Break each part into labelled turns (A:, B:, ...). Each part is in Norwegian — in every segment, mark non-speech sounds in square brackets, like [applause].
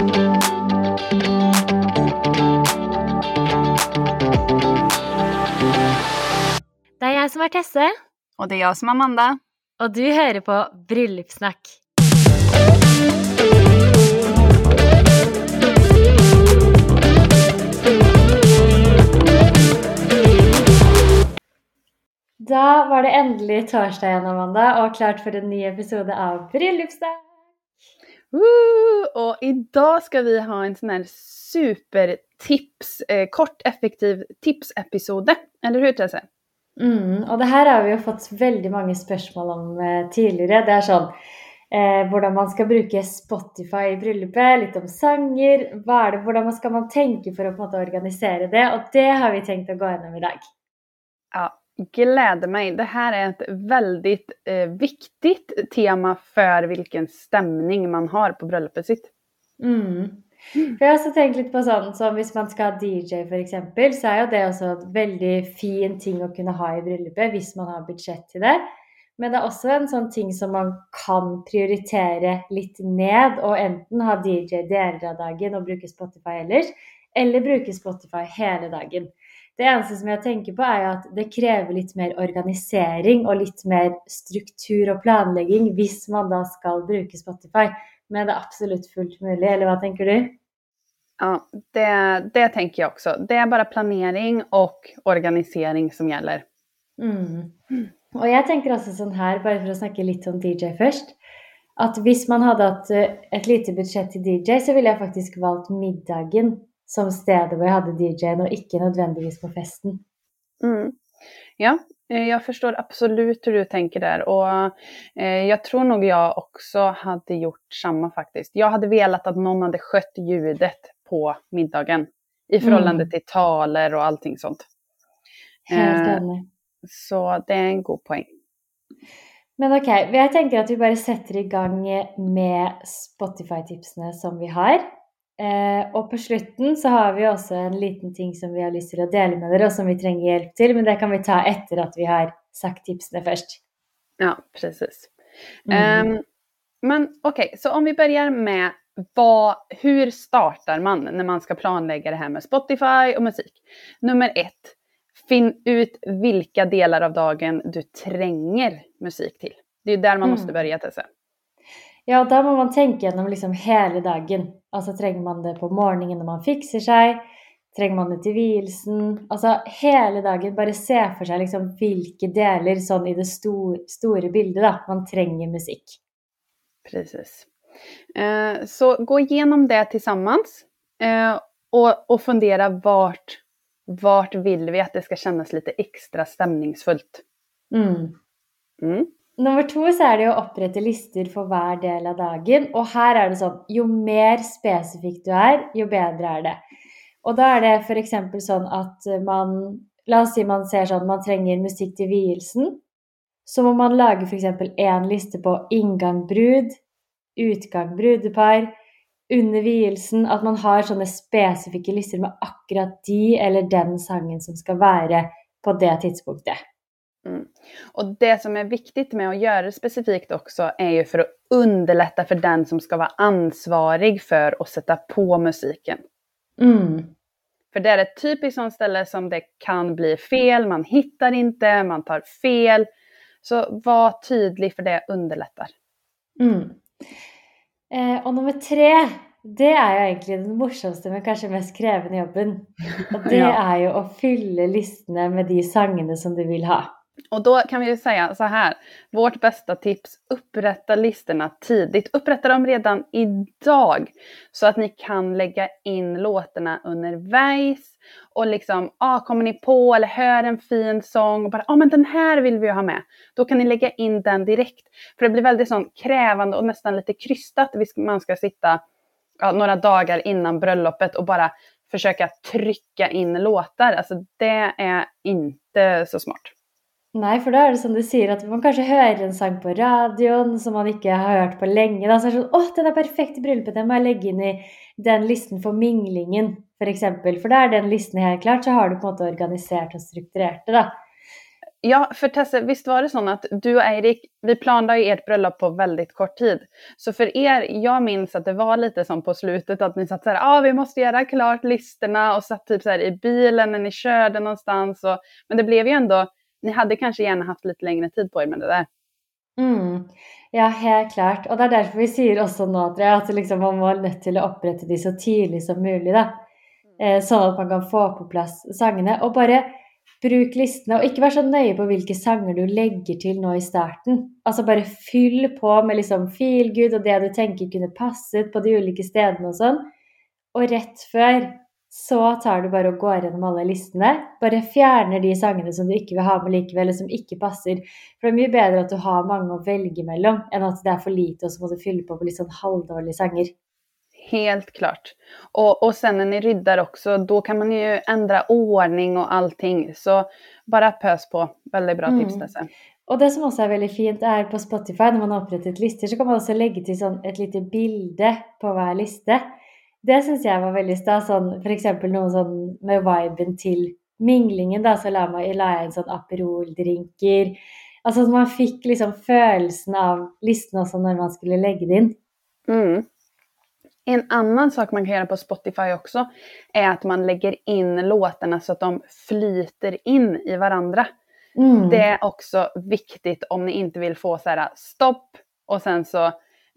A: Det er jeg som er Tesse,
B: Og det er jeg som er Amanda.
A: og du hører på Bryllupssnakk. Da var det endelig torsdag igjen, Amanda, og klart for en ny episode av Bryllupssnakk.
B: Woo! Og i dag skal vi ha en sånn her supertips, eh, kort, effektiv tipsepisode. Eller hur, Tesse?
A: Mm, og det her har vi jo fått veldig mange spørsmål om eh, tidligere. Det er sånn eh, hvordan man skal bruke Spotify i bryllupet, litt om sanger. Hva er det, hvordan skal man tenke for å på en måte organisere det? Og det har vi tenkt å gå gjennom i dag.
B: Ja, gläder meg. Det här er et veldig eh, viktig tema for hvilken stemning man har på bryllupet sitt.
A: Mm. For jeg har også tenkt litt på sånn som hvis man skal ha DJ f.eks., så er jo det også en veldig fin ting å kunne ha i bryllupet hvis man har budsjett til det. Men det er også en sånn ting som man kan prioritere litt ned, og enten ha DJ deler av dagen og bruke Spotify ellers, eller bruke Spotify hele dagen. Det eneste som jeg tenker på, er at det krever litt mer organisering og litt mer struktur og planlegging hvis man da skal bruke Spotify. Men det er absolutt fullt mulig, eller hva tenker du?
B: Ja, det, det tenker jeg også. Det er bare planering og organisering som gjelder.
A: Mm. Og jeg tenker også sånn her, bare for å snakke litt om DJ først, at hvis man hadde hatt eh, et lite budsjett til DJ, så ville jeg faktisk valgt middagen som stedet hvor jeg hadde DJ-en, og ikke nødvendigvis på festen.
B: Mm. Ja, jeg forstår absolutt absolut hur du tenker der. Og jeg tror nok jeg også hadde gjort samme, faktisk. Jeg hadde velat at noen hadde skött ljudet på middagen i förhållande
A: Mm.
B: till taler og allting sånt.
A: Helt
B: Eh. Så det er en god poeng.
A: Men ok, jeg tenker at vi bare setter i gang med Spotify-tipsene som vi har. Eh, og på slutten så har vi også en liten ting som vi har lyst til å dele med dere, og som vi trenger hjelp til, men det kan vi ta etter at vi har sagt tipsene først.
B: Ja, precis.
A: Mm.
B: Um, men okej, så om vi börjar med vad, hur startar man när man ska planlägga det här med Spotify och musik? Nummer ett, finn ut vilka delar av dagen du tränger musik till. Det är där man
A: Mm.
B: måste börja Tesse.
A: Ja, da må man tenke gjennom liksom hele dagen. Altså trenger man det på morgenen når man fikser seg? Trenger man det til vielsen? Altså hele dagen bare se for seg liksom hvilke deler sånn i det store, store bildet da, man trenger musikk.
B: Precis. Eh, så gå gjennom det sammen eh, og, og fundere vart, vart vil vi at det skal kjennes litt ekstra stemningsfullt.
A: Mm.
B: Mm.
A: Nummer to så er det å opprette lister for hver del av dagen. Og her er det sånn jo mer spesifikk du er, jo bedre er det. Og da er det f.eks. sånn at man La oss si man ser sånn man trenger musikk til vielsen. Så må man lage f.eks. én liste på inngang brud, utgang brudepar, under vielsen. At man har sånne spesifikke lister med akkurat de eller den sangen som skal være på det tidspunktet.
B: Mm. Och det som är viktigt med att göra det specifikt också är ju för att underlätta för den som ska vara ansvarig för att sätta på musiken.
A: Mm.
B: För det är ett typiskt sånt ställe som det kan bli fel, man hittar inte, man tar fel. Så var tydlig för det underlättar.
A: Mm. Eh, og nummer tre, det er jo egentlig den morsomste, men kanskje mest krevende jobben. Og det er jo å fylle listene med de sangene som du vil ha.
B: Och då kan vi ju säga så här, vårt bästa tips, upprätta listorna tidigt. Upprätta dem redan idag så att ni kan lägga in låtarna underveis. Och liksom, ah, kommer ni på eller hör en fin sång och bara, ja ah, men den här vill vi ju ha med. Då kan ni lägga in den direkt. För det blir väldigt sån krävande och nästan lite krystat. Man ska sitta ja, några dagar innan bröllopet och bara försöka trycka in låtar. Alltså det är inte så smart.
A: Nei, for da er det som du sier, at man kanskje hører en sang på radioen som man ikke har hørt på lenge. Da så er det sånn Å, den er perfekt i bryllupet, den må jeg legge inn i den listen for minglingen, f.eks. For, for da er den listen helt klart, så har du på en måte organisert og strukturert det, da.
B: Ja, for Tesse, visst var det sånn at du og Eirik, vi planlade jo ert bryllup på veldig kort tid. Så for er, jeg minns at det var litt sånn på slutet at ni satt sånn ah, vi måste gjøre klart listene, og satt typ så i bilen når ni kjørte någonstans. sted. men det ble jo ändå, ni hade kanske gärna haft lite längre tid på er med det där.
A: Mm. Ja, helt klart. Og det er derfor vi sier også nå at liksom, man må nødt til å opprette de så tidlig som mulig. da. Eh, sånn at man kan få på plass sangene. Og bare bruk listene, og ikke vær så nøye på hvilke sanger du legger til nå i starten. Altså bare fyll på med liksom feel good og det du tenker kunne passet på de ulike stedene og sånn. Og rett før så tar du bare og går gjennom alle listene. Bare fjerner de sangene som du ikke vil ha med likevel, eller som ikke passer. For det er mye bedre at du har mange å velge mellom, enn at det er for lite, og så må du fylle på med litt sånn halvdårlige sanger.
B: Helt klart. Och, och sen när ni rydder också, då kan man ju ändra ordning och allting. Så bare pøs på. Veldig bra tips. Mm.
A: Og det som også er veldig fint, er på Spotify, når man har opprettet lister, så kan man også legge til sånn et lite bilde på hver liste. Det syns jeg var veldig stas. Sånn, F.eks. noe sånn med viben til minglingen, da, så la, jeg inn sånn Aperol-drinker. Altså man fikk liksom følelsen av listen også når man skulle legge det inn.
B: Mm. En annen sak man kan gjøre på Spotify også, er at man legger inn låtene så at de flyter inn i hverandre. Mm. Det er også viktig om ni ikke vil få så här stopp og sen så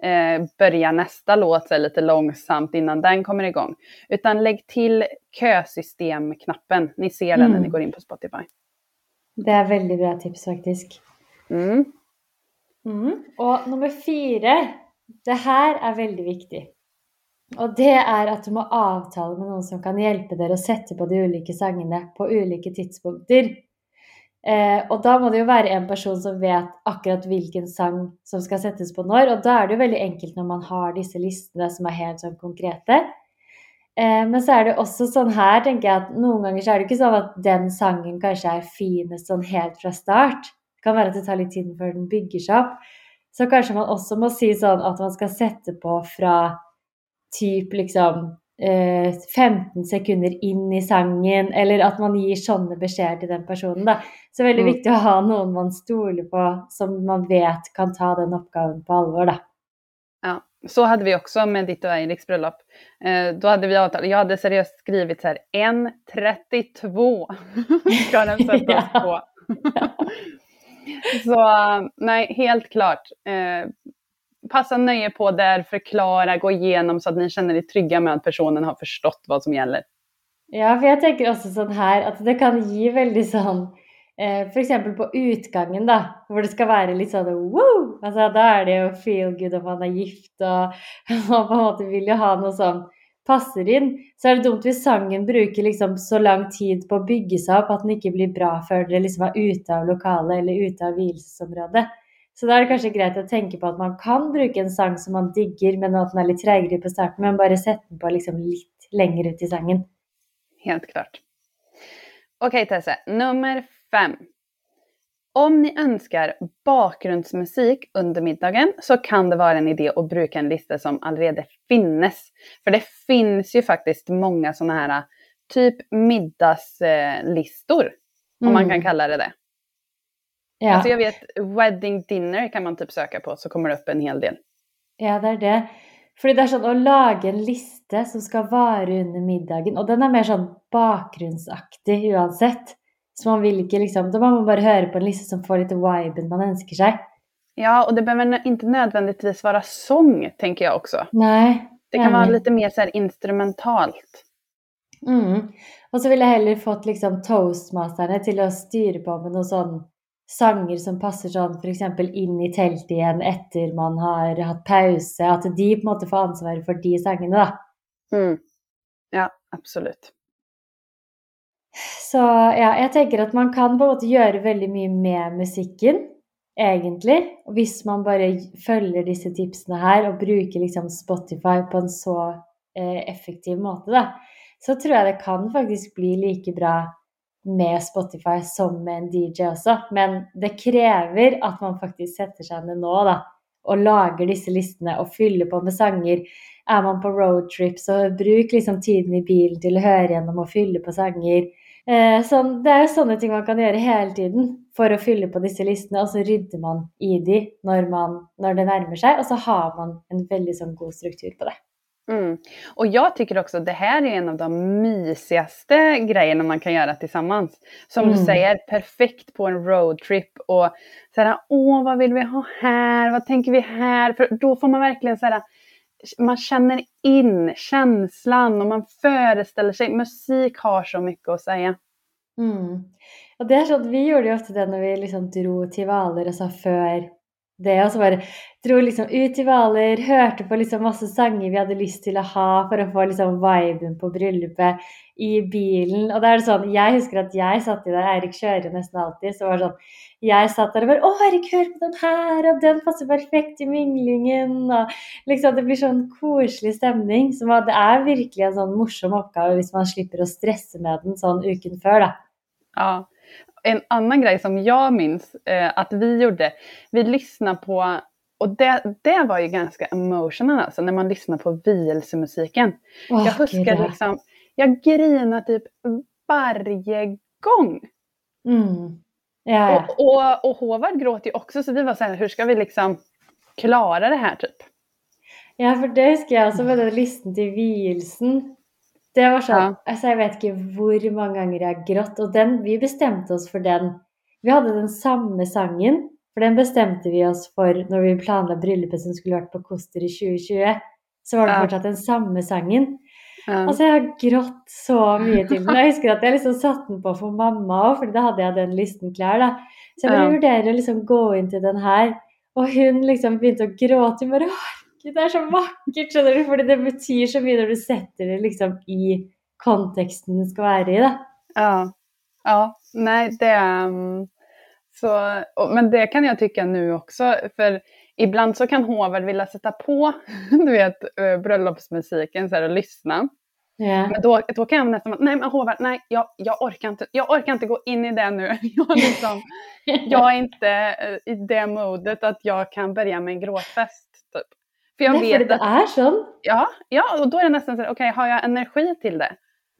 B: eh, börjar nästa låt så lite långsamt innan den kommer igång. Utan lägg till kösystemknappen. Ni ser den mm. när ni mm. går in på Spotify.
A: Det är väldigt bra tips faktiskt. Mm. Mm. Och nummer fyra. Det här är väldigt viktigt. Og det er at du må avtale med noen som kan hjelpe dere å sette på de ulike sangene på ulike tidspunkter. Eh, og da må det jo være en person som vet akkurat hvilken sang som skal settes på når. Og da er det jo veldig enkelt når man har disse listene som er helt sånn konkrete. Eh, men så er det også sånn her, tenker jeg, at noen ganger så er det ikke sånn at den sangen kanskje er finest sånn helt fra start. Det kan være at det tar litt tid før den bygger seg opp. Så kanskje man også må si sånn at man skal sette på fra typ liksom 15 sekunder inn i sangen, eller at man gir sånne beskjeder til den personen. Da. Så veldig mm. viktig å ha noen man stoler på, som man vet kan ta den oppgaven på alvor. Da.
B: Ja, så hadde vi også med ditt og Eiriks bryllup. Eh, da hadde vi avtalt Jeg hadde seriøst skrevet her [laughs] 1.32 skal den [laughs] ja. på. [laughs] så nei, helt klart. Eh, passa nøye på der, forklare, gå igjennom så at ni kjenner dere trygge med at personen har forstått hva som gjelder.
A: Ja, for jeg tenker også sånn her at det kan gi veldig sånn eh, F.eks. på utgangen, da, hvor det skal være litt sånn wow! Altså, da er det jo feel good om man er gift, og [laughs] man på en måte vil jo ha noe sånn passer inn. Så er det dumt hvis sangen bruker liksom så lang tid på å bygge seg opp at den ikke blir bra før dere liksom er ute av lokalet eller ute av vielsesområdet. Så da er det kanskje greit å tenke på at man kan bruke en sang som man digger, men at den er litt treigere på starten, men bare sette den på liksom litt lenger ut i sangen.
B: Helt klart. Ok, Tesse. Nummer fem. Om ni ønsker bakgrunnsmusikk under middagen, så kan det være en idé å bruke en liste som allerede finnes. For det finnes jo faktisk mange sånne her typ middagslistor, om mm. man kan kalle det det. Ja. Alltså jag vet, wedding dinner kan man typ søke på, så kommer det opp en hel del.
A: Ja, det er det. Fordi det er sånn å lage en liste som skal vare under middagen, og den er mer sånn bakgrunnsaktig uansett. Så man vil ikke liksom Da må man bare høre på en liste som får litt viben man ønsker seg.
B: Ja, og det behøver ikke nødvendigvis være sang, tenker jeg også.
A: Nei.
B: Det kan være litt mer så instrumentalt.
A: Mm. Og så ville jeg heller fått liksom toastmasterne til å styre på med noe sånn sanger som passer sånn f.eks. inn i teltet igjen etter man har hatt pause. At de på en måte får ansvaret for de sangene, da.
B: Mm. Ja, absolutt.
A: Så ja, jeg tenker at man kan på en måte gjøre veldig mye med musikken, egentlig. Hvis man bare følger disse tipsene her og bruker liksom Spotify på en så eh, effektiv måte, da, så tror jeg det kan faktisk bli like bra med Spotify som en DJ også. Men det krever at man faktisk setter seg ned nå da, og lager disse listene og fyller på med sanger. Er man på roadtrip, så bruk liksom tiden i bilen til å høre gjennom og fylle på sanger. Eh, sånn, det er jo sånne ting man kan gjøre hele tiden for å fylle på disse listene, og så rydder man i de når, man, når det nærmer seg, og så har man en veldig sånn god struktur på det.
B: Mm. Och jag tycker också att det här är en av de mysigaste grejerna man kan göra tillsammans. Som
A: Mm.
B: du säger, perfekt på en roadtrip och så här, åh vad vill vi ha här, vad tänker vi här? För då får man verkligen så här, man känner in känslan och man föreställer sig, musik har så mycket att säga.
A: Mm. Og det er sånn, Vi gjorde ju ofte det når vi liksom dro til Hvaler, sa før det. Og så bare dro liksom ut til Hvaler, hørte på liksom masse sanger vi hadde lyst til å ha for å få liksom viben på bryllupet i bilen. Og da er det sånn, Jeg husker at jeg satt i der, Eirik kjører nesten alltid, så var det sånn Jeg satt der og bare 'Å, Eirik, hør på den her, og den passer perfekt i minglingen.' Og liksom Det blir sånn koselig stemning. Så det er virkelig en sånn morsom oppgave hvis man slipper å stresse med den sånn uken før, da.
B: Ja. En annan grej som jag minns eh, att vi gjorde, vi lyssnade på, och det, det var ju ganska emotional alltså, när man lyssnar på vielsemusiken.
A: Oh,
B: jag huskar liksom, jag grinar typ varje gång.
A: Mm. Yeah.
B: Och, och, och Håvard gråter ju också, så vi var så här, hur ska vi liksom klara det här typ?
A: ja, for det husker jeg også med den listen til vielsen. Det var sånn
B: Ja.
A: altså Jeg vet ikke hvor mange ganger jeg har grått. Og den, vi bestemte oss for den. Vi hadde den samme sangen, for den bestemte vi oss for når vi planla bryllupet som skulle vært på Koster i 2020. Så var det
B: Ja.
A: fortsatt den samme sangen.
B: Ja.
A: Altså, jeg har grått så mye til den. Jeg husker at jeg liksom satte den på for mamma òg, for da hadde jeg den listen klar. da. Så jeg bare vurderer å liksom gå inn til den her, og hun liksom begynte å gråte. Hun bare Herregud, det er så vakkert, skjønner du, fordi det betyr så mye når du setter det liksom i konteksten det skal være i, da.
B: Ja, ja, nej det... um, Så, og, men det kan jeg tykke nu også, for ibland så kan Håvard vilja sätta på, [laughs] du vet, bröllopsmusiken så här, och lyssna.
A: Ja.
B: Men då, då kan jag nästan vara, nej men Håvard, nej, jag, jag, orkar inte, jag orkar inte gå in i det nu. [laughs] Jag, liksom, jag är inte i det modet att jag kan börja med en gråtfest. Typ.
A: jeg
B: vet
A: det er sånn.
B: ja, ja, og da er det nesten sånn OK, har jeg energi til det?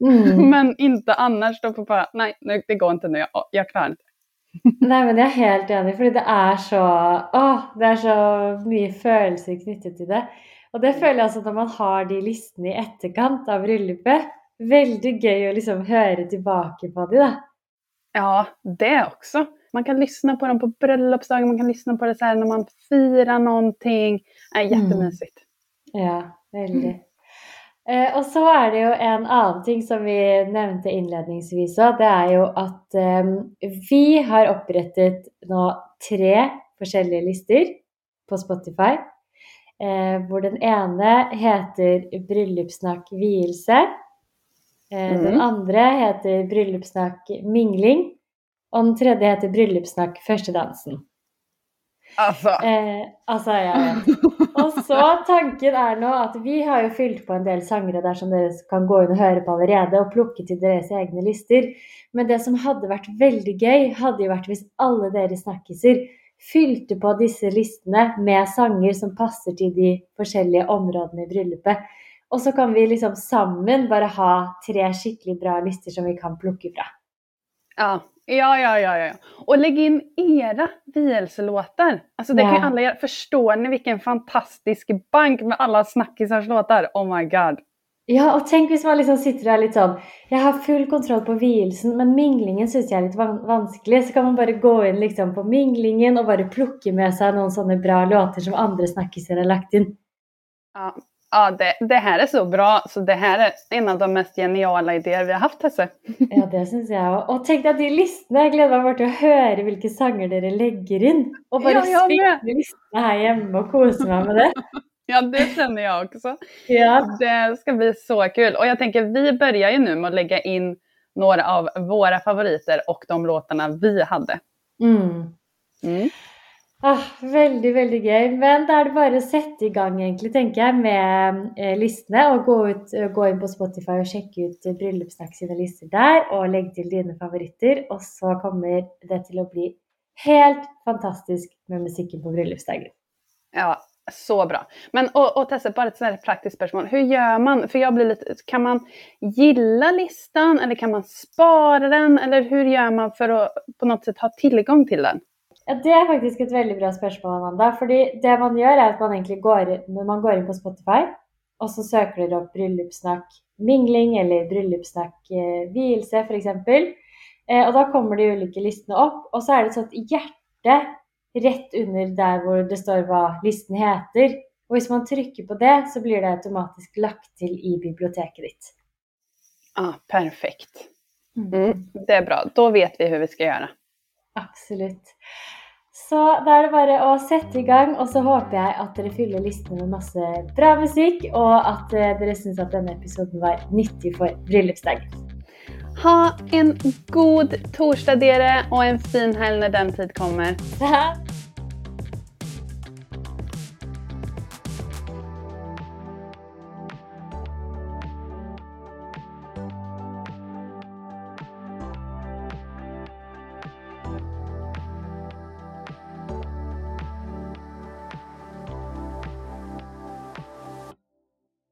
A: Mm. [laughs]
B: Men ikke annars, Da får bare Nei, det går ikke nå. Jeg, jeg klarer inte. [laughs]
A: Nei, men jeg er helt enig, fordi det er så Åh, det er så mye følelser knyttet til det. Og det føler jeg altså når man har de listene i etterkant av bryllupet. Veldig gøy å liksom høre tilbake på de, da.
B: Ja, det också. Man kan lyssna på dem på bröllopsdagen, man kan lyssna på det så här när man firar någonting. Äh, jättemysigt.
A: Ja, veldig. Eh, og så er det jo en annen ting som vi nevnte innledningsvis òg. Det er jo at eh, vi har opprettet nå tre forskjellige lister på Spotify. Eh, hvor den ene heter Bryllupssnakk vielse. Mm. Den andre heter Bryllupssnakk mingling. Og den tredje heter Bryllupssnakk førstedansen.
B: Altså.
A: Eh, altså, ja, ja. Og så tanken er nå at vi har jo fylt på en del sangere der som dere kan gå inn og høre på allerede, og plukke til deres egne lister. Men det som hadde vært veldig gøy, hadde jo vært hvis alle dere snakkiser fylte på disse listene med sanger som passer til de forskjellige områdene i bryllupet. Og så kan vi liksom sammen bare ha tre skikkelig bra lister som vi kan plukke fra.
B: Ja. Ja, ja, ja, ja. Och lägg in era vielselåtar. Alltså det kan ju
A: Ja.
B: alla göra. Förstår ni vilken fantastisk bank med alla snackisars låtar? Oh my god.
A: Ja, og tenk hvis man liksom sitter der litt sånn Jeg har full kontroll på vielsen, men minglingen syns jeg er litt van vanskelig. Så kan man bare gå inn liksom på minglingen og bare plukke med seg noen sånne bra låter som andre snakkiser har lagt inn.
B: Ja, ja det, det her er så bra. Så det her er en av de mest geniala ideene vi har hatt. Hesse.
A: Ja, det syns jeg òg. Og tenk deg de listene! Jeg gleder meg bare til å høre hvilke sanger dere legger inn. Og bare
B: Ja, jeg
A: spille listene her hjemme og kose meg med det. [laughs]
B: Ja, det kjenner jeg også.
A: Ja.
B: Det skal bli så kul. Og jeg tenker, vi begynner jo nå med å legge inn noen av våre favoriter og de låtene vi hadde.
A: Mm.
B: Mm.
A: Ah, veldig, veldig gøy. Men da er det bare å sette i gang, egentlig, tenker jeg, med eh, listene. Og gå, ut, eh, gå inn på Spotify og sjekke ut eh, Bryllupssnakk sine lister der. Og legge til dine favoritter. Og så kommer det til å bli helt fantastisk med musikken på bryllupsdagen.
B: Ja, Så bra. Men och, och Tessa, bara ett sånt praktiskt spörsmål. Hur gör man? För jag blir lite, kan man gilla listan eller kan man spara den? Eller hur gör man för att på något sätt ha tillgång till den?
A: Ja, Det er faktisk et veldig bra spørsmål, Amanda. Fordi det man gjør, er at man egentlig går, når man går inn på Spotify, og så søker dere opp bryllupssnakk mingling eller bryllupssnakk eh, vielse, f.eks. Eh, og da kommer de ulike listene opp, og så er det et sånt hjerte rett under der hvor det står hva listen heter. Og hvis man trykker på det, så blir det automatisk lagt til i biblioteket ditt.
B: Ah, perfekt. Mm, det er bra. Da vet vi hva vi skal göra.
A: Absolutt. Så da er det bare å sette i gang, og så håper jeg at dere fyller listene med masse bra musikk, og at eh, dere syns at denne episoden var nyttig for bryllupsdagen.
B: Ha en god torsdag dere og en fin helg når den tid kommer. [laughs]